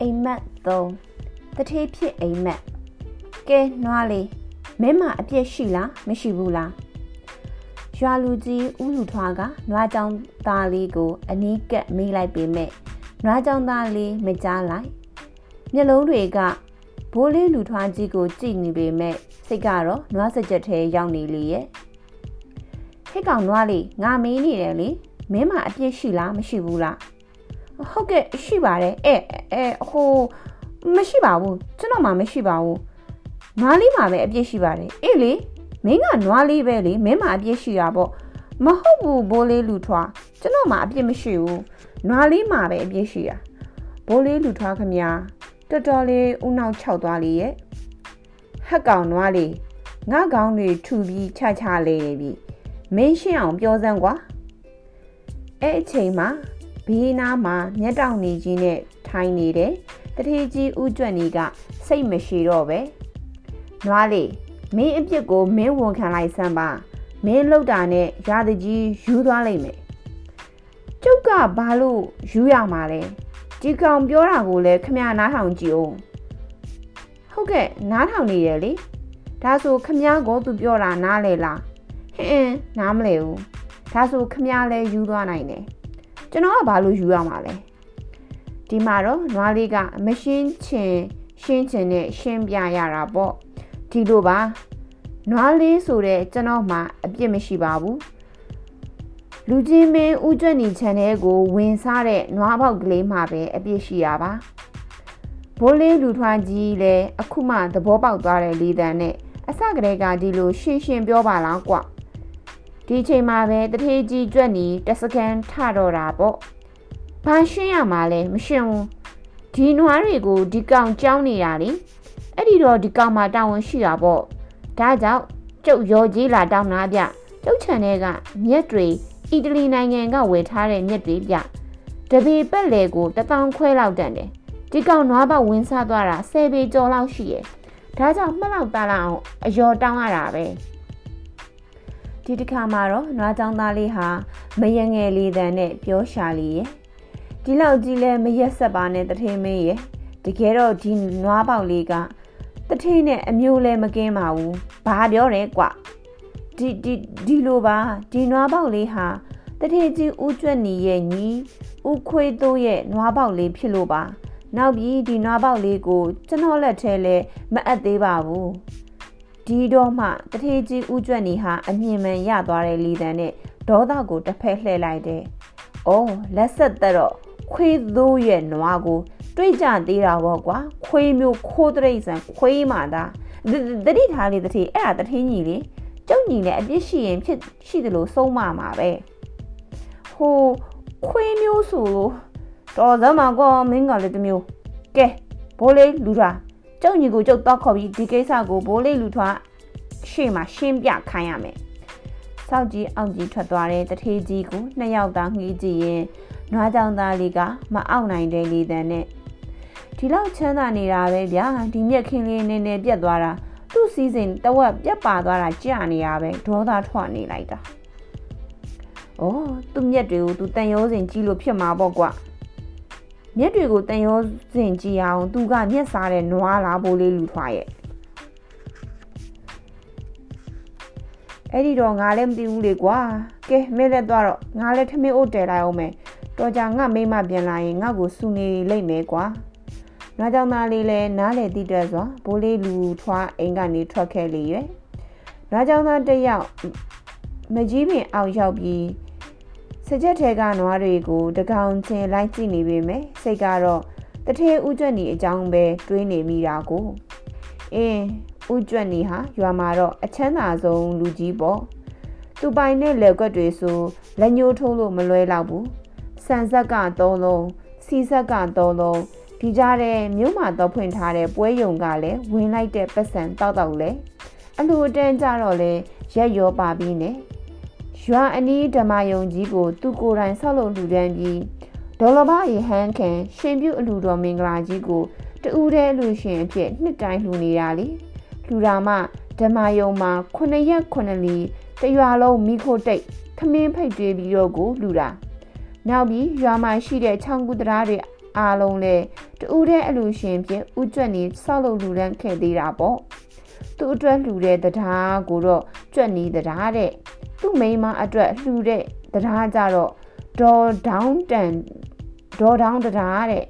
အိမ်မက်3တထေးဖြစ်အိမ်မက်ကဲနွားလေးမင်းမအပြစ်ရှိလားမရှိဘူးလားရွာလူကြီးဦးလူထွားကနွားကြောင်သားလေးကိုအနီးကပ်မေးလိုက်ပေမဲ့နွားကြောင်သားလေးမကြားလိုက်မျက်လုံးတွေကဘိုးလေးလူထွားကြီးကိုကြည့်နေပေမဲ့စိတ်ကတော့နွားစကြက်ထဲရောက်နေလေရဲ့ဟစ်ကောင်နွားလေးငါမေးနေတယ်လေမင်းမအပြစ်ရှိလားမရှိဘူးလား ဟုတ်ကဲ့ရှိပါတယ်အဲအဲဟိုမရှိပါဘူးကျွန်တော်မှမရှိပါဘူးနွားလေးမှပဲအပြစ်ရှိပါတယ်အေးလေမင်းကနွားလေးပဲလေမင်းမှအပြစ်ရှိတာပေါ့မဟုတ်ဘူးဘိုးလေးလူထွားကျွန်တော်မှအပြစ်မရှိဘူးနွားလေးမှပဲအပြစ်ရှိတာဘိုးလေးလူထွားခမညာတော်တော်လေးဦးနောက်ခြောက်သွားလေရဲ့ဟက်ကောင်နွားလေးငါကောင်းတွေထူပြီးချချလေးပြီမင်းရှင်းအောင်ပြောစမ်းကွာအဲ့အချိန်မှာ ဘေးနားမှာမျက်တောင်နေကြီးနဲ့ထိုင်နေတဲ့တထေးကြီးဥကျွတ်နေကစိတ်မရှိတော့ပဲနွားလေးမင်းအပြစ်ကိုမင်းဝန်ခံလိုက်စမ်းပါမင်းလောက်တာနဲ့ရာတကြီးယူသွားလိုက်မယ်ကျုပ်ကဘာလို့ယူရမှာလဲဒီကောင်ပြောတာကိုလည်းခမနားထောင်ကြည့်အောင်ဟုတ်ကဲ့နားထောင်နေရလေဒါဆိုခမကိုသူပြောတာနားလေလားဟင်းနားမလဲဘူးဒါဆိုခမလဲယူသွားနိုင်တယ် ကျွန်တော်ကဘာလို့ယူရမှာလဲဒီမှာတော့နွားလေးကမရှင်းချင်ရှင်းချင်နဲ့ရှင်းပြရတာပေါ့ဒီလိုပါနွားလေးဆိုတဲ့ကျွန်တော်မှအပြစ်မရှိပါဘူးလူချင်းမင်းဥကြွက်နီချန်တဲ့ကိုဝင်စားတဲ့နွားပေါက်ကလေးမှပဲအပြစ်ရှိရပါဘိုးလေးလူထွားကြီးလည်းအခုမှသဘောပေါက်သွားတဲ့လေးတန်းနဲ့အစကတည်းကဒီလိုရှင်းရှင်းပြောပါလားကွ ဒီချိန်မှာပဲတထေးကြီးကြွက်နီတစကန်ထတော့တာပေါ့ဘာရှင်းရမှာလဲမရှင်းဘူးဒီနွားတွေကိုဒီကောင်ကြောင်းနေတာလေအဲ့ဒီတော့ဒီကောင်မှတာဝန်ရှိတာပေါ့ဒါကြောင့်ကျုပ်ရောကြီးလာတောင်းတာဗျကျုပ်ချန်တဲ့ကမြက်တွေအီတလီနိုင်ငံကဝယ်ထားတဲ့မြက်တွေဗျတပေပက်လေကိုတထောင်ခွဲလောက်တန်တယ်ဒီကောင်နွားပေါက်ဝင်းစားသွားတာ10ပေကျော်လောက်ရှိရဲ့ဒါကြောင့်မှတ်လောက်သားလောက်အောင်အယော်တောင်းရတာပဲ ဒီတစ်ခါမှာတော့နွားချောင်းသားလေးဟာမယငယ်လေးတန်နဲ့ပြောရှာလီရဲ့ဒီလောက်ကြီးလဲမရက်ဆက်ပါနဲ့တထင်းမင်းရဲ့တကယ်တော့ဒီနွားပေါက်လေးကတထင်းနဲ့အမျိုးလဲမကင်းပါဘူးဘာပြောတယ်ကွဒီဒီဒီလိုပါဒီနွားပေါက်လေးဟာတထင်းကြီးဦးကျွတ်နီရဲ့ညီဦးခွေးသိုးရဲ့နွားပေါက်လေးဖြစ်လို့ပါနောက်ပြီးဒီနွားပေါက်လေးကိုကျွန်တော်လက်ထဲလဲမအပ်သေးပါဘူး ဒီတော့မှတထေးကြီးဥကျွတ်နေဟာအမြင်မှန်ရသွားတဲ့လီတန်နဲ့ဒေါသကိုတစ်ဖက်လှည့်လိုက်တယ်။အော်လက်ဆက်သက်တော့ခွေးသိုးရဲ့နွားကို တွေးကြသေးတာပေါ့ကွာခွေးမျိုးခိုးတရိတ်ဆန်ခွေးမှသာတတိထားလေတထေးအဲ့ဒါတထေးညီလေကျုပ်ညီလည်းအပြစ်ရှိရင်ဖြစ်ရှိတယ်လို့ဆုံးမမှာပဲဟိုခွေးမျိုးဆိုလို့တော်စမ်းမှာကောမင်းကလည်းတမျိုးကဲဘိုးလေးလူတာ ကျုပ်ညီကိုကျုပ်တော့ခေါ်ပြီးဒီကိစ္စကိုဘိုးလေးလူထွားရှေ့မှာရှင်းပြခိုင်းရမယ်။စောက်ကြီးအောင်ကြီးထွက်သွားတဲ့တထေးကြီးကိုနှစ်ယောက်သားငှီးကြည့်ရင်နွားကြောင်သားလေးကမအောင်နိုင်တဲ့လေတံနဲ့ဒီလောက်ချမ်းသာနေတာပဲဗျာဒီမြက်ခင်းလေးနည်းနည်းပြတ်သွားတာသူ့စီးစိမ်တဝက်ပြတ်ပါသွားတာကြာနေရပဲဒေါသထွက်နေလိုက်တာ။အော်သူ့မြက်တွေကိုသူတန်ရိုးစင်ကြီးလို့ဖြစ်မှာပေါ့ကွာ။ မျက်တွေကိုတန်ရောစင်ကြည့်အောင်သူကမျက်စားတဲ့နွားလားဘိုးလေးလူထွားရဲ့အဲ့ဒီတော့ငါလည်းမသိဘူးလေကွာကဲမင်းလည်းသွားတော့ငါလည်းထမင်းအိုးတဲလိုက်အောင်မယ်တော်ကြငါမိမပြန်လာရင်ငါ့ကိုစူနေလိမ့်မယ်ကွာနွားကြောင်သားလေးလည်းနားလေတိတက်စွာဘိုးလေးလူထွားအိမ်ကနေထွက်ခဲ့လေရွယ်နွားကြောင်သားတစ်ယောက်မကြီးပင်အောက်ရောက်ပြီး စကြက်ထဲကနွားတွေကိုတကောင်ချင်းလိုက်ကြည့်နေပေမဲ့စိတ်ကတော့တထဲဥကျွတ်နီအကြောင်းပဲတွေးနေမိတာကိုအင်းဥကျွတ်နီဟာရွာမှာတော့အချမ်းသာဆုံးလူကြီးပေါ့သူပိုင်တဲ့လက်ကွက်တွေဆိုလက်ညှိုးထိုးလို့မလွဲတော့ဘူးဆန်ဆက်က၃လုံးစီဆက်က၃လုံးဒီကြားတဲ့မြို့မှာတော့ဖွင့်ထားတဲ့ပွဲယုံကလည်းဝင်လိုက်တဲ့ပတ်စံတောက်တောက်လဲအလူအတန်းကြတော့လဲရက်ရောပါပြီးနဲ့ ရွာအနီးဓမ္မယုံကြီးကို သူကိုယ်တိုင်ဆောက်လုပ်လှူဒန်းပြီးဒေါ်လဘရေဟန်းခံရှင်ပြုအလှူတော်မင်္ဂလာကြီးကိုတူးတဲ့လူရှင်အဖြစ်နှစ်တိုင်းလှူနေတာလေလှူတာမှဓမ္မယုံမှာ9ရက်9လီတရွာလုံးမိခိုတိတ်ခမင်းဖိတ်တွေပြီးတော့ကိုလှူတာနောက်ပြီးရွာမှာရှိတဲ့ချောင်းကူတရားတွေအားလုံးလည်းတူးတဲ့အလူရှင်ဖြင့်ဥကျွတ်နေဆောက်လုပ်လူရန်ခဲ့သေးတာပေါ့သူ့အတွက်လှူတဲ့တရားကိုတော့ကြွက်နီးတရားတဲ့ သူ့မိန်းမအတွက်လှူတဲ့တရားကြတော့ဒေါ်ဒေါင်းတန်ဒေါ်ဒေါင်းတရားတဲ့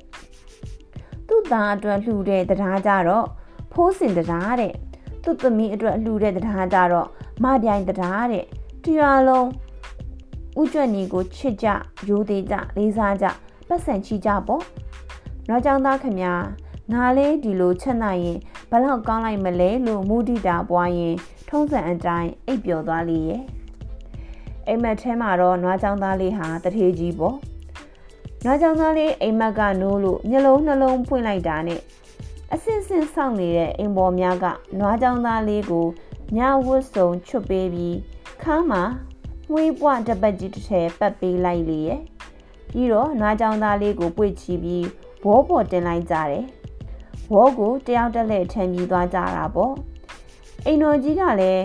သူ့သားအတွက်လှူတဲ့တရားကြတော့ဖိုးစင်တရားတဲ့သူ့သမီးအတွက်လှူတဲ့တရားကြတော့မပြိုင်တရားတဲ့တရားလုံးဥကြွနီကိုချစ်ကြရိုးသေးကြလေးစားကြပတ်စံချီကြပေါ့။နောက်ကြောင့်သားခမညာငါလေးဒီလိုချက်နိုင်ရင်ဘလောက်ကောင်းလိုက်မလဲလို့မူတီတာပွားရင်ထုံးစံအတိုင်းအိပ်ပျော်သွားလေရဲ့ အိမ်မက်ထဲမှာတော့နွားချောင်းသားလေးဟာတထေးကြီးပေါ့နွားချောင်းသားလေးအိမ်မက်ကနိုးလို့မျက်လုံးနှလုံးပွင့်လိုက်တာနဲ့အစင်စင်စောင့်နေတဲ့အိမ်ပေါ်များကနွားချောင်းသားလေးကိုညဝတ်စုံချွတ်ပေးပြီးခါမှာဝေးပွားတပတ်ကြီးတစ်ထည်ပတ်ပေးလိုက်လေရဲ့ပြီးတော့နွားချောင်းသားလေးကိုပွေ့ချီပြီးဘောပေါ်တင်လိုက်ကြတယ်ဝေါကိုတယောက်တက်လက်ထမ်းပြီးသွားကြတာပေါ့အိမ်တော်ကြီးကလည်း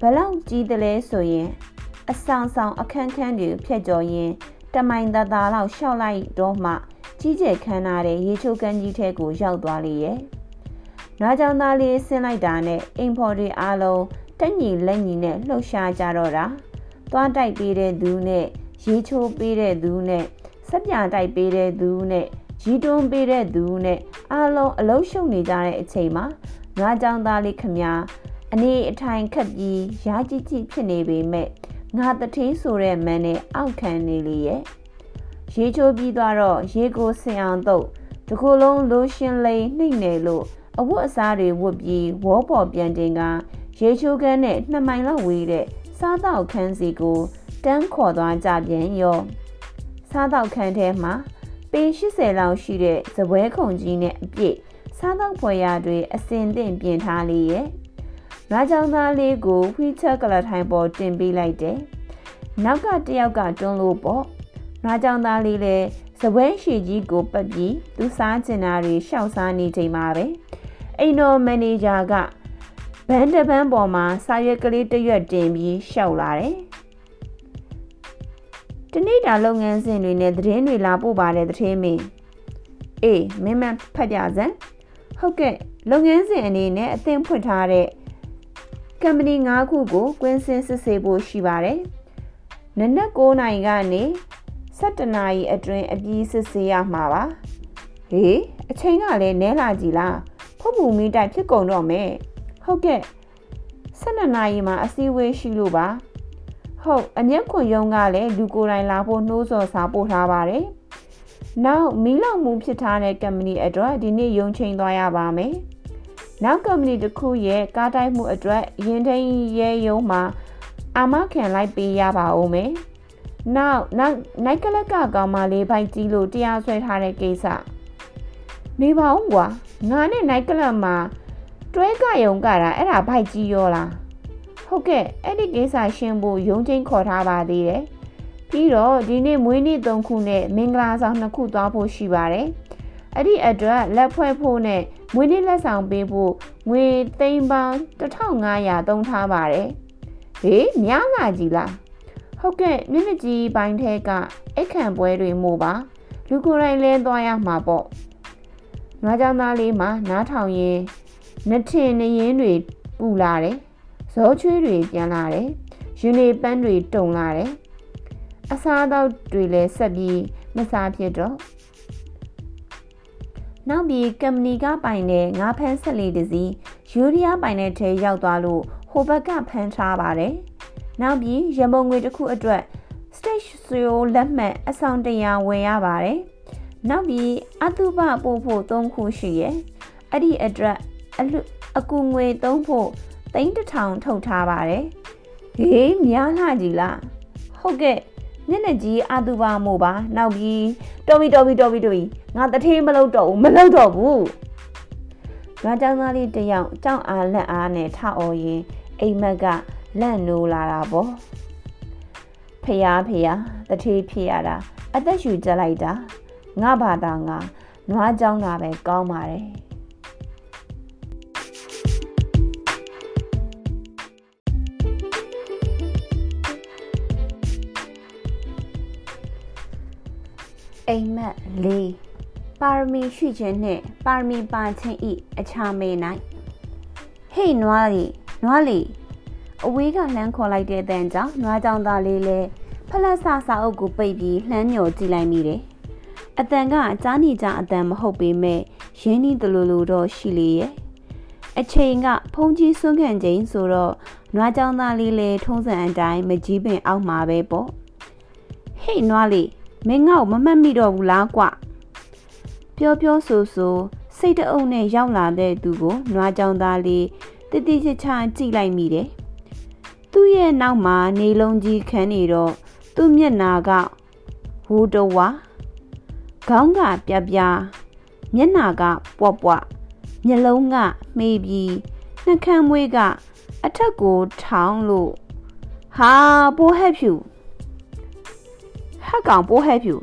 ဘလောက်ကြီးတယ်လဲဆိုရင် အဆောင်ဆောင်အခန်းခန်းတွေဖြတ်ကျော်ရင်တမိုင်သားသားလောက်ရှောက်လိုက်တော့မှကြီးကျယ်ခမ်းနားတဲ့ရေချိုးကန်းကြီးထဲကိုရောက်သွားလေရဲ့။နားကြောင်သားလေးဆင်းလိုက်တာနဲ့အိမ်ဖော်တွေအားလုံးတက်ညီလက်ညီနဲ့လှုပ်ရှားကြတော့တာ။သွားတိုက်ပေးတဲ့သူနဲ့ရေချိုးပေးတဲ့သူနဲ့စက်ပြတိုက်ပေးတဲ့သူနဲ့ရီတွန်းပေးတဲ့သူနဲ့အားလုံးအလုံးရှုံနေကြတဲ့အချိန်မှာနွားကြောင်သားလေးခမအနေအထိုင်ခက်ပြီးရာကြီးကြီးဖြစ်နေပေမဲ့ ငါတထင်းဆိုတဲ့မန်းနဲ့အောက်ခံနေလေရဲ့ရေချိုးပြီးသွားတော့ရေကိုဆင်အောင်တော့တကူလုံးလိုရှင်လိန်နှိမ့်နေလို့အဝတ်အစားတွေဝတ်ပြီးဝေါ်ပေါ်ပြန်တင်ကရေချိုးကန်းနဲ့နှစ်မိုင်လောက်ဝေးတဲ့စားတော့ခန်းစီကိုတန်းခေါ်သွားကြပြန်ရောစားတော့ခန်းထဲမှာပေ80လောက်ရှိတဲ့ဇပွဲခုံကြီးနဲ့အပြည့်စားတော့ဖွယ်ရတွေအစင်သင့်ပြင်ထားလေးရဲ့။ ငါးချောင်းသားလေးကိုဝှီချက်ကလထိုင်ပေါ်တင်ပေးလိုက်တယ်။နောက်ကတယောက်ကတွန်းလို့ပေါ့။ငါးချောင်းသားလေးလည်းဇပွဲရှည်ကြီးကိုပတ်ပြီးသူစားကျင်တာတွေရှောက်စားနေချိန်မှာပဲ။အိမ်တော်မန်နေဂျာကဘန်းတပန်းပေါ်မှာစာရွက်ကလေးတစ်ရွက်တင်ပြီးရှောက်လာတယ်။တနေ့တာလုပ်ငန်းစဉ်တွေနဲ့သတင်းတွေလာပို့ပါတယ်သတင်းမင်းအေးမင်းမဖတ်ကြစမ်းဟုတ်ကဲ့လုပ်ငန်းစဉ်အနေနဲ့အသင်ဖွင့်ထားတဲ့ ကမ္ပဏီ၅ခုကိုကွင်းစင်းစစ်ဆေးဖို့ရှိပါတယ်နနက်9နာရီကနေ7နာရီအတွင်းအပြီးစစ်ဆေးရမှာပါဟေးအချိန်ကလည်းနဲလာကြည်လားဖုတ်ပူမီတိုက်ဖြစ်ကုန်တော့မယ်ဟုတ်ကဲ့12နာရီမှာအစည်းအဝေးရှိလို့ပါဟုတ်အမျက်ခွန်ယုံကလည်းလူကိုယ်တိုင်လာဖို့နှိုးဆော်စာပို့ထားပါတယ်။နောက်မီးလောင်မှုဖြစ်ထားတဲ့ကမ္ပဏီအတွက်ဒီနေ့ရုံချိန်သွားရပါမယ်။ နောက်ကမ္ပဏီတစ်ခုရဲ့ကားတိုက်မှုအတွက်ရင်ထိန်ရဲရုံမှာအာမခံလိုက်ပေးရပါဦးမယ်။နောက်နောက်နိုင်ကလက်ကကောင်မလေးဘိုက်ကြီးလို့တရားစွဲထားတဲ့ကိစ္စနေပါဦးကွာငါနဲ့နိုင်ကလက်မှာတွဲကယုံကတာအဲ့ဒါဘိုက်ကြီးရောလားဟုတ်ကဲ့အဲ့ဒီကိစ္စရှင်းဖို့ရုံးချင်းခေါ်ထားပါသေးတယ်ပြီးတော့ဒီနေ့မွေးနေ့၃ခုနဲ့မင်္ဂလာဆောင်၂ခုသွားဖို့ရှိပါတယ်အဲ့ဒီအတွက်လက်ဖွဲ့ဖို့နဲ့ မွေးနေ့လက်ဆောင်ပေးဖို့ငွေသိန်းပေါင်း1500သုံးထားပါတယ်ဟေးများလာကြီးလားဟုတ်ကဲ့မြင့်မြကြီးပိုင်းထဲကအခန့်ပွဲတွေမို့ပါလူကိုယ်တိုင်လဲသွားရမှာပေါ့နွားကြောင်သားလေးမှာနားထောင်ရင်နှထင်နှရင်တွေပူလာတယ်ဇောချွေးတွေပြန်လာတယ်ယူနေပန်းတွေတုံလာတယ်အစားအသောက်တွေလည်းဆက်ပြီးမစားဖြစ်တော့ နောက်ပြီးကမ္ပဏီကပိုင်တဲ့ငါးဖန်းဆက်လေးတစ်စီးယူရီးယားပိုင်တဲ့ထဲရောက်သွားလို့ဟိုဘက်ကဖမ်းထားပါတယ်နောက်ပြီးရမုံငွေတစ်ခုအတွက် stage 0လက်မှတ်အဆောင်တရာဝယ်ရပါတယ်နောက်ပြီးအတုပပို့ဖို့၃ခုရှိရဲ့အဲ့ဒီအတွက်အလူအကူငွေသုံးဖို့သိန်းတစ်ထောင်ထုတ်ထားပါတယ်ဟေးများလာကြီးလားဟုတ်ကဲ့ မျက်နှာကြီးအာသူပါမို့ပါနောက်ပြီးတော်ပြီတော်ပြီတော်ပြီတော်ပြီငါတထေးမလုပ်တော့ဘူးမလုပ်တော့ဘူးငါကြောင်သားလေးတယောက်ကြောင်အားလက်အားနဲ့ထအော်ရင်အိမ်မက်ကလက်နိုးလာတာပေါ့ဖျားဖျားတထေးဖြစ်ရတာအသက်ရှူကြလိုက်တာငါဘာသာငါနွားကြောင်းတာပဲကောင်းပါတယ် အိမ်မက်၄ပါရမီရှိခြင်းနှင့်ပါရမီပါခြင်းဤအခြားမေ၌ဟေ့နွားလီနွားလီအဝေးကလှမ်းခေါ်လိုက်တဲ့တန်ကြောင့်နွားကြောင်သားလေးလဲဖလက်ဆစာအုပ်ကိုပိတ်ပြီးလှမ်းညော်ကြည့်လိုက်မိတယ်။အတန်ကကြားနေကြအတန်မဟုတ်ပေမဲ့ရင်းနှီးတလူလူတော့ရှိလေရဲ့။အချိန်ကဖုန်ကြီးဆွန့်ခံချိန်ဆိုတော့နွားကြောင်သားလေးလဲထုံးစံအတိုင်းမကြီးပင်အောက်မှာပဲပေါ့။ဟေ့နွားလေး မင်းငေါ့မမှတ်မိတော့ဘူးလားကွ။ပြောပြောဆိုဆိုစိတ်တအုပ်နဲ့ရောက်လာတဲ့သူကိုနွားကြောင်သားလေးတိတိကျကျကြည့်လိုက်မိတယ်။သူ့ရဲ့နောက်မှာနေလုံးကြီးခန်းနေတော့သူ့မျက်နာကဝူတဝါခေါင်းကပြပြမျက်နာကပွားပွားမျက်လုံးကမှေးပြီးနှာခမ်းမွေးကအထက်ကိုထောင်းလို့ဟာပိုးဟက်ဖြူ ဟက်ကောင်ပိုးဟက်ဖြူ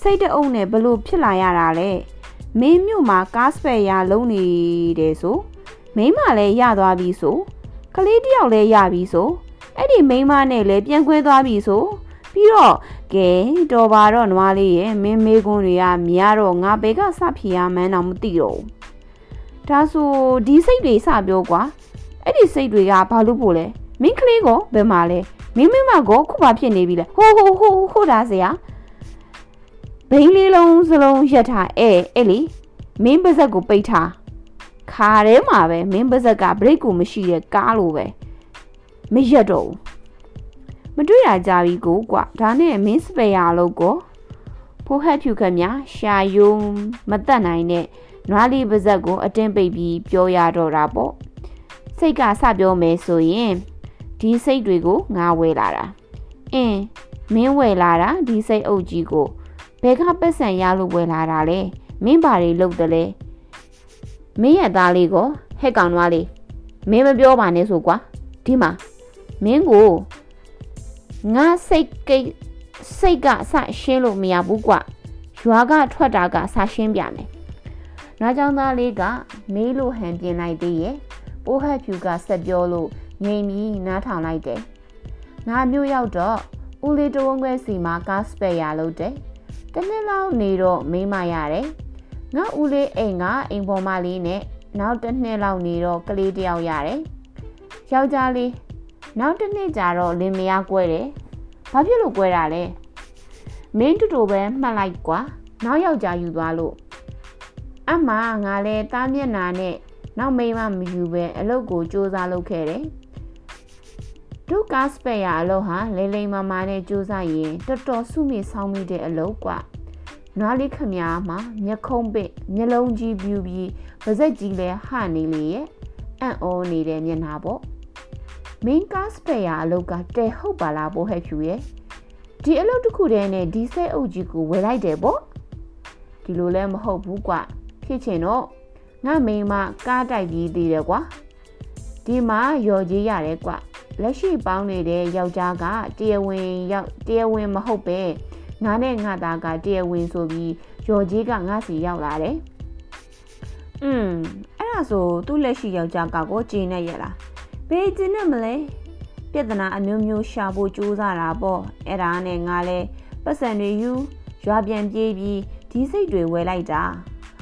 စိတ်တအုပ်နဲ့ဘလို့ဖြစ်လာရတာလဲမင်းမြို့မှာကားစပယ်ရလုံးနေတယ်ဆိုမိမလည်းရသွားပြီဆိုကလေးတယောက်လည်းရပြီဆိုအဲ့ဒီမိမနဲ့လည်းပြန်ခွဲသွားပြီဆိုပြီးတော့ကဲတော်ပါတော့နွားလေးရဲ့မင်းမေးခွန်းတွေကများတော့ငါဘဲကစဖြေရမှန်းတော့မသိတော့ဘူးဒါဆိုဒီစိတ်တွေစပြောကွာအဲ့ဒီစိတ်တွေကဘာလို့ပို့လဲ မင်းကလေးကိုဘယ်မှာလဲမင်းမမကိုခုဘာဖြစ်နေပြီလဲဟိုဟိုဟိုဟိုဒါစရာဘိန်းလေးလုံးစလုံးရက်ထားအဲအဲ့လေမင်းပါဇက်ကိုပိတ်ထားခါထဲမှာပဲမင်းပါဇက်ကဘရိတ်ကိုမရှိတဲ့ကားလိုပဲမရက်တော့ဘူးမတွေ့ရကြပြီကိုကွာဒါနဲ့မင်းစပယ်ယာလို့ကိုဖိုးဟက်ဖြူခက်များရှာယုံမတက်နိုင်တဲ့နွားလေးပါဇက်ကိုအတင်းပိတ်ပြီးပြောရတော့တာပေါ့စိတ်ကစပြောမယ်ဆိုရင် ဒီစိတ်တွေကိုငါဝယ်လာတာအင်းမင်းဝယ်လာတာဒီစိတ်အုပ်ကြီးကိုဘယ်ကပတ်စံရလို့ဝယ်လာတာလဲမင်းဘာတွေလုပ်တယ်လဲမင်းရဲ့သားလေးကိုဟဲ့ကောင်နွားလေးမင်းမပြောပါနဲ့ဆိုကွာဒီမှာမင်းကိုငါစိတ်ကိတ်စိတ်ကအဆရှင်းလို့မရဘူးကွရွာကထွက်တာကဆရှင်းပြမယ်။နားကြောင်သားလေးကမေးလို့ဟန်ပြင်လိုက်သေးရဲ့ပိုးဟက်ဖြူကဆက်ပြောလို့ ငြိမ်ပြီးနားထောင်လိုက်တယ်။ငါမျိုးရောက်တော့ဦးလေးတဝန်းခွဲစီမှာကားစပယ်ရလုပ်တယ်။တနေ့လောက်နေတော့မေးမရတယ်။ငါဦးလေးအိမ်ကအိမ်ပေါ်မလေးနဲ့နောက်တစ်နှစ်လောက်နေတော့ကလေးတယောက်ရတယ်။ယောက်ျားလေးနောက်တစ်နှစ်ကြာတော့လင်မယားကွဲတယ်။ဘာဖြစ်လို့ကွဲတာလဲ။မင်းတူတူပဲမှတ်လိုက်ကွာ။နောက်ယောက်ျားယူသွားလို့အမငါလဲတားမျက်နာနဲ့နောက်မိမမယူပဲအလုပ်ကိုစူးစမ်းလုပ်ခဲ့တယ်။ ဒုကားစပယ်ယာအလုပ်ဟာလိမ့်လိမ့်မာမာနဲ့စူးစမ်းရင်တော်တော်စုမိဆောင်းမိတဲ့အလုပ်ကွာ။နွားလေးခမများမှာမျက်ခုံးပစ်မျက်လုံးကြီးပြူပြီးပါဇက်ကြီးလဲဟနေလေရဲ့အံ့ဩနေတဲ့မျက်နှာပေါ့။မင်းကားစပယ်ယာအလုပ်ကတဲဟုတ်ပါလားပို့ဟဲ့ဖြူရဲ့ဒီအလုပ်တစ်ခုတည်းနဲ့ဒီစိတ်အုပ်ကြီးကိုဝယ်လိုက်တယ်ပေါ့ဒီလိုလည်းမဟုတ်ဘူးကွဖြစ်ချင်တော့ငါမိမကားတိုက်ပြီးသေးတယ်ကွာဒီမှာရော်ကြီးရတယ်ကွ လက်ရှိပေါင်းနေတဲ့ယောက်ျားကတရားဝင်ရောက်တရားဝင်မဟုတ်ပဲငါနဲ့ငါသားကတရားဝင်ဆိုပြီးရော်ကြီးကငါစီရောက်လာတယ်อืมအဲ့ဒါဆိုသူ့လက်ရှိယောက်ျားကကိုကျင်းနေရလားဘေးကျင်းနဲ့မလဲပြဿနာအမျိုးမျိုးရှာဖို့ကြိုးစားတာပေါ့အဲ့ဒါနဲ့ငါလဲပတ်စံတွေယူရွာပြန်ပြေးပြီးဒီစိတ်တွေဝယ်လိုက်တာ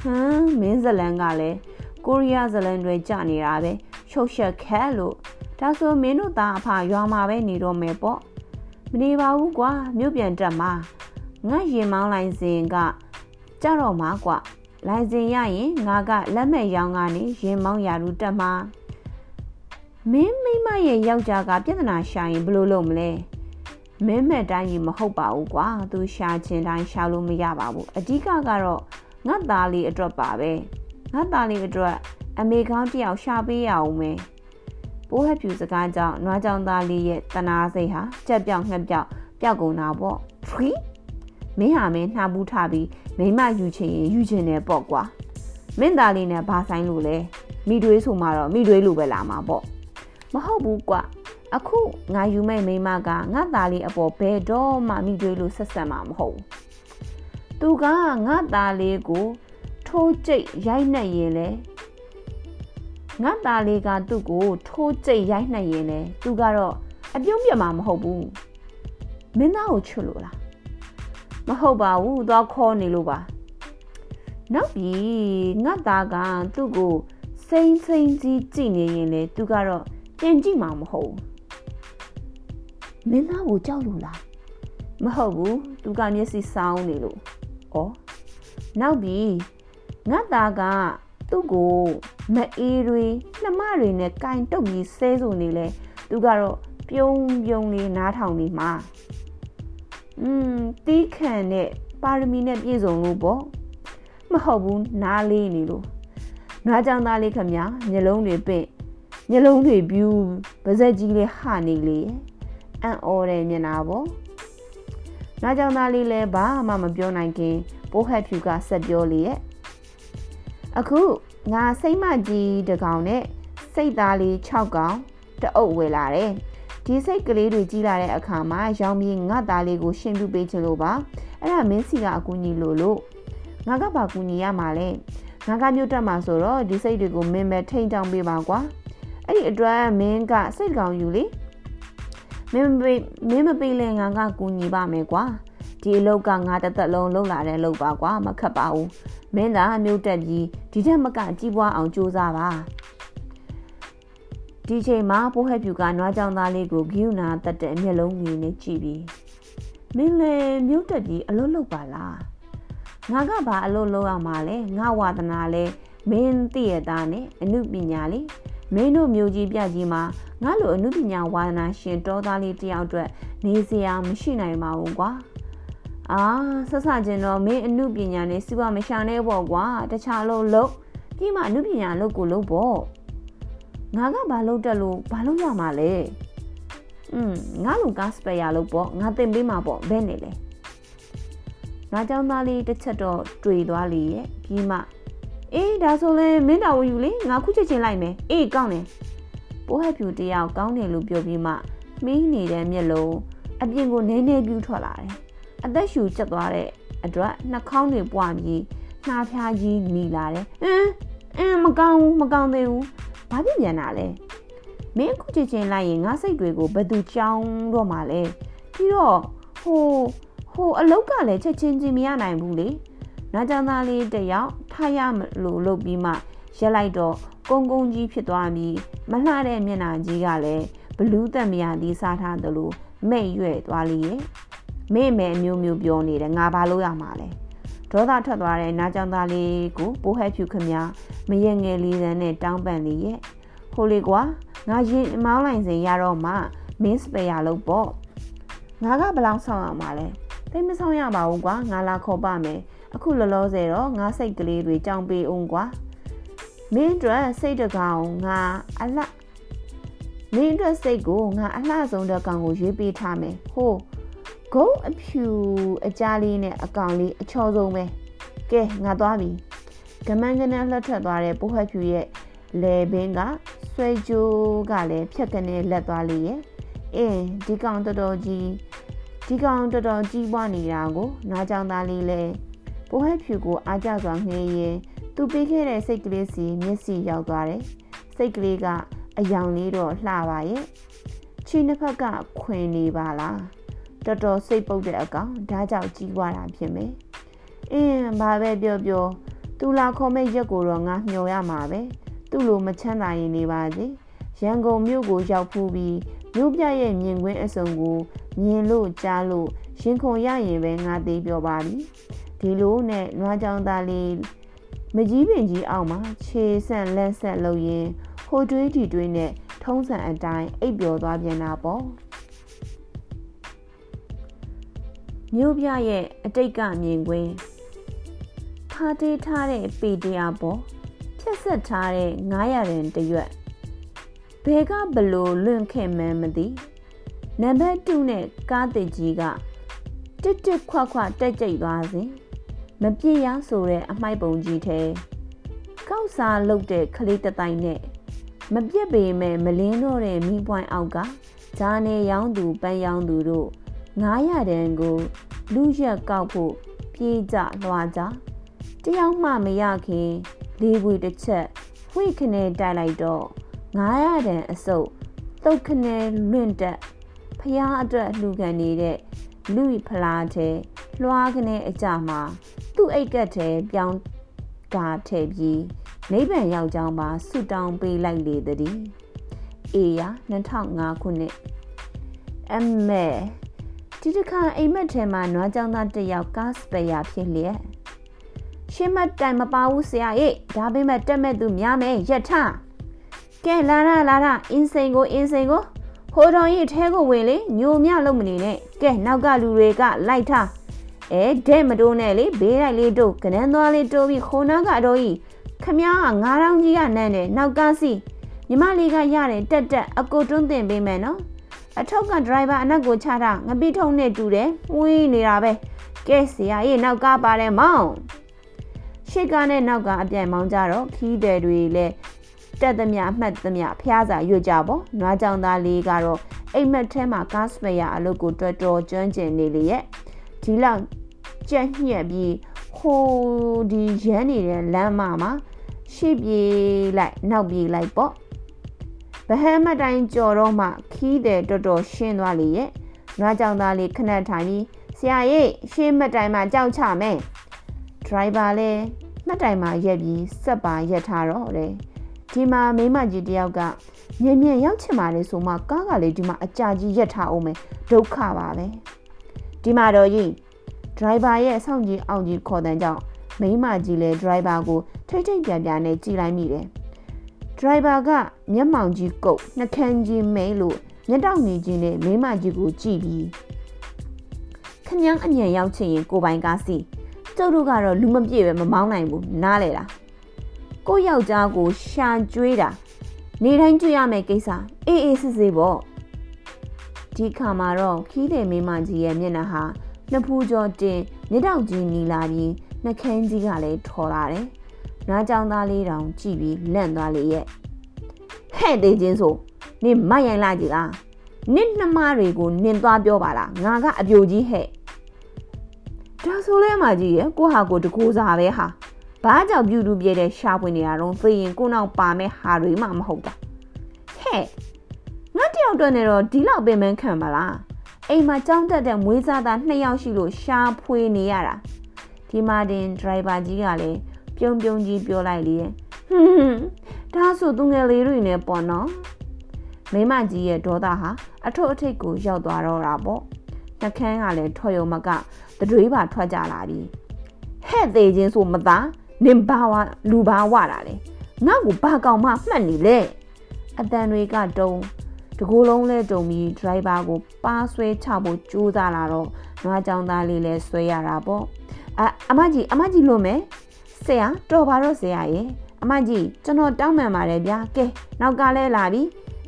ဟမ်မင်းဇလန်ကလည်းကိုရီးယားဇလန်တွေကြနေတာပဲရှုပ်ရှက်ခက်လို့ ဒါဆိုမင်းတို့သားအဖရွာမှာပဲနေတော့မယ်ပေါ့မနေပါဘူးကွာမြို့ပြန်တက်မှာငါရင်မောင်းလိုက်စဉ်ကကြတော့မှာကွာလိုင်စင်ရရင်ငါကလက်မဲ့ရောင်းကနေရင်မောင်းရာလူတက်မှာမင်းမိမရဲ့ယောက်ျားကပြဿနာရှာရင်ဘယ်လိုလုပ်မလဲမင်းမဲ့တိုင်းကြီးမဟုတ်ပါဘူးကွာသူရှာချင်တိုင်းရှာလို့မရပါဘူးအဓိကကတော့ငတ်သားလေးအတွက်ပါပဲငတ်သားလေးအတွက်အမေကောင်းတယောက်ရှာပေးရအောင်မယ် ပိုးဟက်ဖြူစကားကြောင့်နွားကြောင်သားလေးရဲ့တနာစိတ်ဟာကြက်ပြောင်ငှက်ပြောင်ပျောက်ကုန်တာပေါ့ဖရီမင်းဟာမင်းနှာဘူးထားပြီးမိမယူချင်ရင်ယူချင်တယ်ပေါ့ကွာမင်းသားလေးနဲ့ဘာဆိုင်လို့လဲမိတွေးဆိုမှတော့မိတွေးလို့ပဲလာမှာပေါ့မဟုတ်ဘူးကွအခုငါယူမဲ့မိမကငါသားလေးအပေါ်ဘယ်တော့မှမိတွေးလို့ဆက်ဆက်မှာမဟုတ်ဘူးသူကငါသားလေးကိုထိုးကျိတ်ရိုက်နှက်ရင်လေ ငါသားလေးကသူ့ကိုထိုးကျိတ်ရိုက်နှက်ရင်လေသူကတော့အပြုံးပြမှာမဟုတ်ဘူးမင်းသားကိုချွတ်လို့လားမဟုတ်ပါဘူးသွားခေါ်နေလို့ပါနောက်ပြီးငါသားကသူ့ကိုစိမ့်စိမ့်ကြီးကြည့်နေရင်လေသူကတော့ပြန်ကြည့်မှာမဟုတ်မင်းသားကိုကြောက်လို့လားမဟုတ်ဘူးသူကမျက်စိစောင်းနေလို့ဩနောက်ပြီးငါသားက သူ့ကိုမအေးတွေနှမတွေနဲ့ကင်တုတ်ပြီးဆဲဆိုနေလဲသူကတော့ပြုံးပြုံးလေးနားထောင်နေမှာอืมတီးခံနဲ့ပါရမီနဲ့ပြည့်စုံလို့ပေါ့မဟုတ်ဘူးနားလေးနေလို့နွားကြောင်သားလေးခမမျက်လုံးတွေပင့်မျက်လုံးတွေပြူးပါဇက်ကြီးလေးဟနေလေအံ့ဩတဲ့မျက်နာပေါ့နွားကြောင်သားလေးလည်းဘာမှမပြောနိုင်ခင်ပိုးဟက်ဖြူကဆက်ပြောလေရဲ့ အခုငါစိတ်မကြီးတကောင်နဲ့စိတ်သားလေး6ကောင်တအုပ်ဝယ်လာတယ်ဒီစိတ်ကလေးတွေကြီးလာတဲ့အခါမှာရောင်ပြီးငါသားလေးကိုရှင်းပြပေးချင်လို့ပါအဲ့ဒါမင်းစီကအကူညီလို့လို့ငါကပါကူညီရမှာလဲငါကမြို့တက်မှာဆိုတော့ဒီစိတ်တွေကိုမင်းပဲထိန်ချောင်းပေးပါကွာအဲ့ဒီအတွက်မင်းကစိတ်ကောင်ယူလေမင်းမပေးမင်းမပေးလဲငါကကူညီပါမယ်ကွာ ဒီအလုပ်ကငါတသက်လုံးလုပ်လာတဲ့လုပ်ပါကွာမခက်ပါဘူးမင်းသာမြို့တက်ပြီးဒီထက်မကကြီးပွားအောင်ကြိုးစားပါဒီချိန်မှာပိုးဟက်ဖြူကနွားကြောင်သားလေးကိုဂိူနာတက်တဲ့မျက်လုံးကြီးနဲ့ကြည့်ပြီးမင်းလည်းမြို့တက်ပြီးအလုပ်လုပ်ပါလားငါကဘာအလုပ်လုပ်ရမှာလဲငါဝါသနာလဲမင်းသိရတာနဲ့အမှုပညာလေးမင်းတို့မျိုးကြီးပြကြီးမှာငါလိုအမှုပညာဝါသနာရှင်တော်သားလေးတယောက်အတွက်နေစရာမရှိနိုင်ပါဘူးကွာ အာဆက်ဆချင်းတော့မင်းအမှုပညာနဲ့စီးပွားမရှာနေပေါ့ကွာတခြားလို့လို့ပြီးမှအမှုပညာလုပ်ကိုလုပ်ပေါ့ငါကဘာလုပ်တက်လို့ဘာလုပ်ရမှာလဲอืมငါလူကစပယ်ရလို့ပေါ့ငါတင်ပေးမှာပေါ့ဘယ်နဲ့လဲငါကြောင့်သားလေးတစ်ချက်တော့တွေ့သွားလေရဲ့ပြီးမှအေးဒါဆိုလဲမင်းတော်ယူလေငါခုချက်ချင်းလိုက်မယ်အေးကောင်းတယ်ပိုးဟက်ဖြူတယောက်ကောင်းတယ်လို့ပြောပြီးမှမီးနေတဲ့မျက်လုံးအပြင်ကိုနည်းနည်းပြူးထွက်လာတယ် အသက်ရှူကျက်သွားတဲ့အတွက်နှာခေါင်းတွေပွားပြီးနှာဖျားကြီးမိလာတယ်အင်းအင်းမကောင်းဘူးမကောင်းသေးဘူးဘာဖြစ်ပြန်တာလဲမင်းအခုချက်ချင်းလိုက်ရင်ငါစိတ်တွေကိုဘယ်သူကြောင်းတော့မှလဲပြီးတော့ဟိုဟိုအလုတ်ကလည်းချက်ချင်းချင်းမရနိုင်ဘူးလေနာကြောင်သားလေးတယောက်ထားရမလို့လုပ်ပြီးမှရက်လိုက်တော့ကုန်းကုန်းကြီးဖြစ်သွားပြီးမလှတဲ့မျက်နှာကြီးကလည်းဘလူးတက်မရသည်စားထားသလိုမိတ်ရွဲ့သွားလိရဲ့ မိမဲအမျိုးမျိုးပြောနေတယ်ငါဘာလို့ရမှာလဲဒေါသထွက်သွားတဲ့နားကြောင်သားလေးကိုပိုးဟဲဖြူခမမရငယ်လေးစန်းနဲ့တောင်းပန်လေရဲ့ဟိုလေကွာငါရင်မောင်းလိုက်စင်ရတော့မှမင်းစပယ်ရလို့ပေါ့ငါကဘလောင်ဆောင်ရမှာလဲသိမဆောင်ရပါဘူးကွာငါလာခေါ်ပါမယ်အခုလောလောဆယ်တော့ငါစိတ်ကလေးတွေကြောင်ပေးအောင်ကွာမင်းအတွက်စိတ်တကောင်ငါအလှမင်းအတွက်စိတ်ကိုငါအလှဆုံးတဲ့ကောင်ကိုရွေးပေးထားမယ်ဟိုး ဂုံးအဖြူအကြားလေးနဲ့အကောင်လေးအချောဆုံးပဲကဲငါသွားပြီကမန်းကနန်းလှထွက်သွားတဲ့ပိုးဟွက်ဖြူရဲ့လေဘင်းကဆွဲကြိုးကလည်းဖြက်ကနေလက်သွားလေရဲ့အင်းဒီကောင်တော်တော်ကြီးဒီကောင်တော်တော်ကြီးပွားနေတာကိုနားကြောင်သားလေးလဲပိုးဟွက်ဖြူကိုအားကြစွာငှေးရင်သူပေးခဲ့တဲ့စိတ်ကလေးစီမျက်စိရောက်သွားတယ်စိတ်ကလေးကအယောင်လေးတော့လှပါရဲ့ချီနှစ်ဖက်ကခွင်နေပါလား တော်တော်စိတ်ပုတ်တဲ့အကောင်ဒါကြောင့်ကြီးွားတာဖြစ်မယ်အင်းဘာပဲပြောပြောသူလာခေါ်မဲ့ရက်ကိုတော့ငါမျှော်ရမှာပဲသူ့လိုမချမ်းသာရင်နေပါစေရန်ကုန်မြို့ကိုရောက်ဖူးပြီးမြို့ပြရဲ့မြင်ကွင်းအစုံကိုမြင်လို့ကြားလို့ရင်ခုန်ရရင်ပဲငါသေးပြောပါပြီဒီလိုနဲ့နွားကြောင်သားလေးမကြီးပင်ကြီးအောက်မှာခြေဆန့်လက်ဆက်လုပ်ရင်းဟိုတွေးတီတွေးနဲ့ထုံးစံအတိုင်းအိပ်ပျော်သွားပြန်တာပေါ့ မြို့ပြရဲ့အတိတ်ကမြင်ကွင်းဖားတေးထားတဲ့ပေတရားပေါ်ဖြက်ဆက်ထားတဲ့900ရန်တရွက်ဘဲကဘလို့လွင့်ခဲ့မှန်းမသိနံပါတ်2နဲ့ကားတစ်ကြီးကတစ်တစ်ခွခွတက်ကြိတ်သွားစဉ်မပြည့်ရဆိုတဲ့အမိုက်ပုံကြီးထဲကောက်စားလုတ်တဲ့ခလေးတတိုင်းနဲ့မပြည့်ပေမဲ့မလင်းတော့တဲ့မိပွိုင်းအောက်ကဂျာနေရောင်းသူပန်းရောင်းသူတို့ 900တန်ကိုလူရက်ကောက်ဖို့ပြေးကြလွှာကြတယောက်မှမရခင်လေးပွေတစ်ချက်ဝိခနဲ့တိုက်လိုက်တော့900တန်အစုပ်တုတ်ခနဲ့လွင့်တက်ဖျားအတွက်လှူခံနေတဲ့လူဖလားတဲ့လွှားခနဲ့အကြမှာသူ့အိတ်ကက်ထဲပြောင်းကားထည့်ပြီးနိဗ္ဗာန်ရောက်ကြောင်းပါဆုတောင်းပေးလိုက်လေသည်အေယာ2005ခုနှစ်အမဲ ဒီတစ်ခါအိမ်မက်ထဲမှာနွားကြောင်သားတစ်ယောက်ကားစပယ်ယာဖြစ်လျက်ရှင်းမတိုင်မပါဘူးဆရာရဲ့ဒါပေမဲ့တက်မဲ့သူများမယ်ရက်ထကဲလာရလာရအင်းစိန်ကိုအင်းစိန်ကိုဟိုတော်ကြီးထဲကိုဝင်လေညိုမြလုံးမနေနဲ့ကဲနောက်ကလူတွေကလိုက်ထားအဲတဲ့မတိုးနဲ့လေဘေးလိုက်လေးတို့ကနန်းသွားလေးတိုးပြီးခိုးနာကအတော်ကြီးခမားကငါးတောင်ကြီးကနန်းတယ်နောက်ကစီညီမလေးကရတယ်တက်တက်အကိုတွန်းတင်ပေးမယ်နော် အထောက်ကဒရိုင်ဘာအနက်ကိုချတာငပိထုံနဲ့တူတယ်ဝင်းနေတာပဲကဲဆရာကြီးနောက်ကပါတယ်မောင်ရှေ့ကနဲ့နောက်ကအပြိုင်မောင်းကြတော့ခီးတယ်တွေလည်းတက်သမျှအမှတ်သမျှဖျားစာရွတ်ကြပေါ့နွားကြောင်သားလေးကတော့အိမ်မက်ထဲမှာကားစပယ်ယာအလုပ်ကိုတော်တော်ကျွမ်းကျင်နေလေရဲ့ဒီလောက်ကြက်ညက်ပြီးဟိုဒီရမ်းနေတဲ့လမ်းမမှာရှေ့ပြေးလိုက်နောက်ပြေးလိုက်ပေါ့ ဗဟမ်းမတိုင်းကြော်တော့မှခီးတယ်တော်တော်ရှင်းသွားလေရဲ့နွားကြောင်သားလေးခဏထိုင်ပြီးဆရာရဲ့ရှင်းမတိုင်းမှာကြောက်ချမယ်ဒရိုင်ဘာလည်းမှတ်တိုင်မှာရက်ပြီးစက်ပါရက်ထားတော့တယ်ဒီမှာမိမကြီးတယောက်ကမြင်မြင်ရောက်ချင်ပါလေဆိုမှကားကလေဒီမှာအကြာကြီးရက်ထားအောင်မယ်ဒုက္ခပါပဲဒီမှာတော့ကြီးဒရိုင်ဘာရဲ့အဆောင်ကြီးအောင်ကြီးခေါ်တဲ့ကြောင့်မိမကြီးလည်းဒရိုင်ဘာကိုထိတ်ထိတ်ပြန်ပြန်နဲ့ကြည်လိုက်မိတယ် ဒရိုင်ဘာကမျက်မှောင်ကြီးကုတ်နှကန်းကြီးမဲလို့မျက်တောင်ကြီးကြီးနဲ့မိမကြီးကိုကြည့်ပြီးခញ្ញန်းအမြန်ရောက်ချင်ရင်ကိုပိုင်ကားစီကျုပ်တို့ကတော့လူမပြည့်ပဲမမောင်းနိုင်ဘူးနားလေလားကိုယောက်ျားကိုရှာကျွေးတာနေတိုင်းကြွရမယ်ကိစ္စအေးအေးစစ်စစ်ပေါ့ဒီခါမှာတော့ခီးတယ်မိမကြီးရဲ့မျက်နှာဟာနှစ်ဖူးကျော်တင်မြတောက်ကြီးနီလာပြီးနှခမ်းကြီးကလည်းထော်လာတယ်။ နားကြောင်သားလေးတောင်ကြည့်ပြီးလန့်သွားလေရဲ့။ဟဲ့သေးချင်းဆိုနင်မရိုင်လာကြည်လား။နင့်နှမတွေကိုနင်သွားပြောပါလား။ငါကအပြိုကြီးဟဲ့။ဒါဆိုလဲမကြီးရဲ့ကိုဟာကိုတကူစားပဲဟာ။ဘာကြောင့်ပြူတူပြဲတဲ့ရှာပွင့်နေတာတော့သိရင်ကိုနောက်ပါမဲ့ဟာတွေမှမဟုတ်တာ။ဟဲ့ငါတယောက်တော့နေတော့ဒီလောက်ပင်ပန်းခံပါလား။အိမ်မှာကြောင်းတက်တဲ့မွေးစားသားနှစ်ယောက်ရှိလို့ရှားဖွေနေရတာဒီမာတင်ဒရိုင်ဘာကြီးကလည်း ပြုံပြုံကြီးပြောလိုက်လေဟွန်းဒါဆိုသူငယ်လေးတွေနဲ့ပေါ့နော်မိမကြီးရဲ့ဒေါသဟာအထုပ်အထိပ်ကိုရောက်သွားတော့တာပေါ့နှကန်းကလည်းထွယုံမကတတွေးပါထွက်ကြလာပြီဟဲ့သေးချင်းဆိုမသားနင်ဘာဝလူဘာဝတာလေငါ့ကိုဘာကောင်မှမှတ်နေလဲအတန်တွေကတုံးတကူလုံးလဲတုံပြီးဒရိုက်ဘာကိုပါဆွဲချဖို့ကြိုးစားလာတော့နွားကြောင်သားလေးလဲဆွဲရတာပေါ့အအမကြီးအမကြီးလို့မယ် ဆရာတော်ပါတော့ဆရာရေအမကြီးကျွန်တော်တောင်းပန်ပါတယ်ဗျာကဲနောက်ကလဲလာပြီ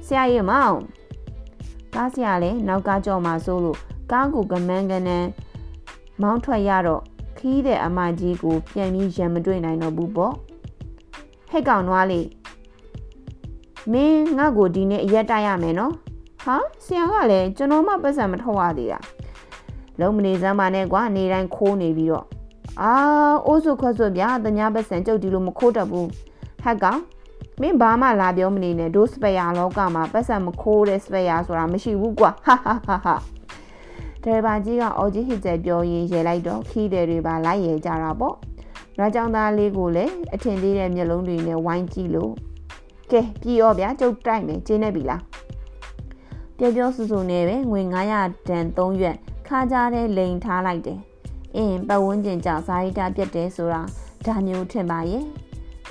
ဆရာရေမောင်ကားဆရာလဲနောက်ကကြော်မှာစိုးလို့ကားကိုကမန်းကနန်းမောင်းထွက်ရတော့ခီးတဲ့အမကြီးကိုပြန်ပြီးရံမတွေ့နိုင်တော့ဘူးပေါ့ဟဲ့ကောင်နွားလေးမင်းငါ့ကိုဒီနေ့အရက်တိုက်ရမယ်နော်ဟာဆရာကလည်းကျွန်တော်မှပတ်စံမထောက်ရသေးတာလုံးမနေစမ်းပါနဲ့ကွာနေတိုင်းခိုးနေပြီးတော့ အာအိုးစုခွတ်စုဗျာတ냐ပတ်စံကြုတ်ဒီလိုမခိုးတတ်ဘူးဟက်ကောင်မင်းဘာမှလာပြောမနေနဲ့ဒိုးစပယ်ယာလောကမှာပတ်စံမခိုးတဲ့စပယ်ယာဆိုတာမရှိဘူးကွာဟာဟာဟာဟာဒရဘာကြီးကအော်ကြီးဟစ်ကျဲပြောရင်ရေလိုက်တော့ခီးတယ်တွေပါလိုက်ရဲကြတာပေါ့။ရွာကြောင်သားလေးကိုလည်းအထင်သေးတဲ့မျက်လုံးတွေနဲ့ဝိုင်းကြည့်လို့ကဲပြီရောဗျာကျုပ်တိုက်မယ်ကျင်းနေပြီလားပြောပြောဆူဆူနဲ့ပဲငွေ900တန်3ရွက်ခါကြတဲ့လိန်ထားလိုက်တယ် အင်းပတ်ဝန်းကျင်ကြောင့်ဇာတိတာပြတ်တယ်ဆိုတာဒါမျိုးထင်ပါရဲ့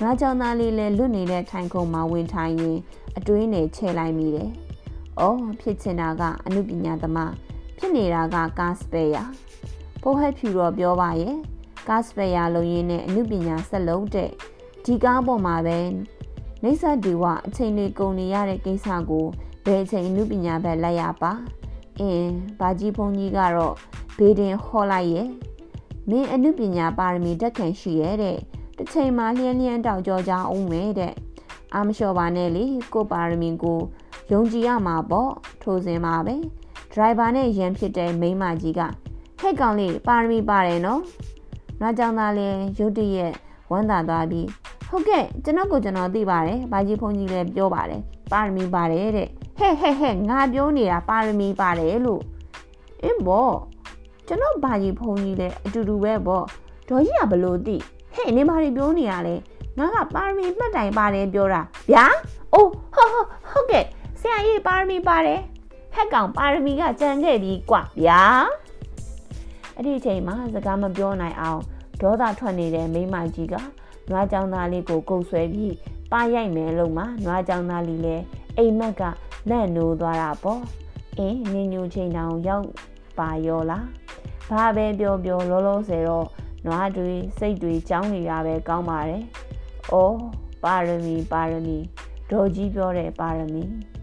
ငါကြောင့်သားလေးလဲလွတ်နေတဲ့ထိုင်ခုံမှာဝင်ထိုင်ရင်အတွင်းနဲ့ချဲလိုက်မိတယ်။အော်ဖြစ်ချင်တာကအမှုပညာသမားဖြစ်နေတာကကားစပယ်ယာပိုဟက်ဖြူတော့ပြောပါရဲ့ကားစပယ်ယာလုံရင်းနဲ့အမှုပညာဆက်လုံးတဲ့ဒီကားပေါ်မှာပဲနေဆဒီဝအချိန်လေးကုန်နေရတဲ့ကိစ္စကိုဘယ်အချိန်အမှုပညာဘက်လိုက်ရပါအင်းဘာကြီးဘုန်းကြီးကတော့ဘေးတင်ဟောလိုက်ရဲ့ မင်းအမှုပညာပါရမီတက်ခံရှိရဲ့တဲ့တစ်ချိန်မှာလျှန်းလျှန်းတောက်ကြောကြအောင်မယ်တဲ့အာမလျှော်ပါနဲ့လေကိုပါရမီကိုယုံကြည်ရမှာပေါ့ထိုးစင်ပါပဲဒရိုင်ဘာနဲ့ရန်ဖြစ်တဲ့မိန်းမကြီးကဟဲ့ကောင်လေးပါရမီပါတယ်နော်။နောက်ကြောင်သားလည်းရုတ်တရက်ဝမ်းသာသွားပြီးဟုတ်ကဲ့ကျွန်တော်ကိုကျွန်တော်သိပါတယ်ဘာကြီးဖုန်းကြီးလည်းပြောပါတယ်ပါရမီပါတယ်တဲ့ဟဲ့ဟဲ့ဟဲ့ငါပြောနေတာပါရမီပါတယ်လို့အင်းဘော ကျွန်တော်ဘာကြီးဖုန်းကြီးလည်းအတူတူပဲပေါ့ဒေါ်ကြီးကဘလို့သိဟဟဲ့နင်ဘာတွေပြောနေရလဲငါကပါရမီမှတ်တိုင်ပါတယ်ပြောတာဗျာအိုးဟုတ်ဟုတ်ဟုတ်ကဲ့ဆရာကြီးပါရမီပါတယ်ဟက်ကောင်ပါရမီကကြံခဲ့ပြီကွာဗျာအဲ့ဒီအချိန်မှာစကားမပြောနိုင်အောင်ဒေါသထွက်နေတဲ့မိမကြီးကနွားကြောင်သားလေးကိုကုတ်ဆွဲပြီးပါရိုက်မယ်လို့မှနွားကြောင်သားလေးလည်းအိမ်မက်ကလက်နိုးသွားတာပေါ့အင်းနင်းညူချိန်တောင်ရောက် ပါရောလားဘာပဲပြောပြောလောလောဆယ်တော့နွားတွေစိတ်တွေကြောင်းနေတာပဲကောင်းပါတယ်။အော်ပါရမီပါရမီဒေါ်ကြီးပြောတဲ့ပါရမီ။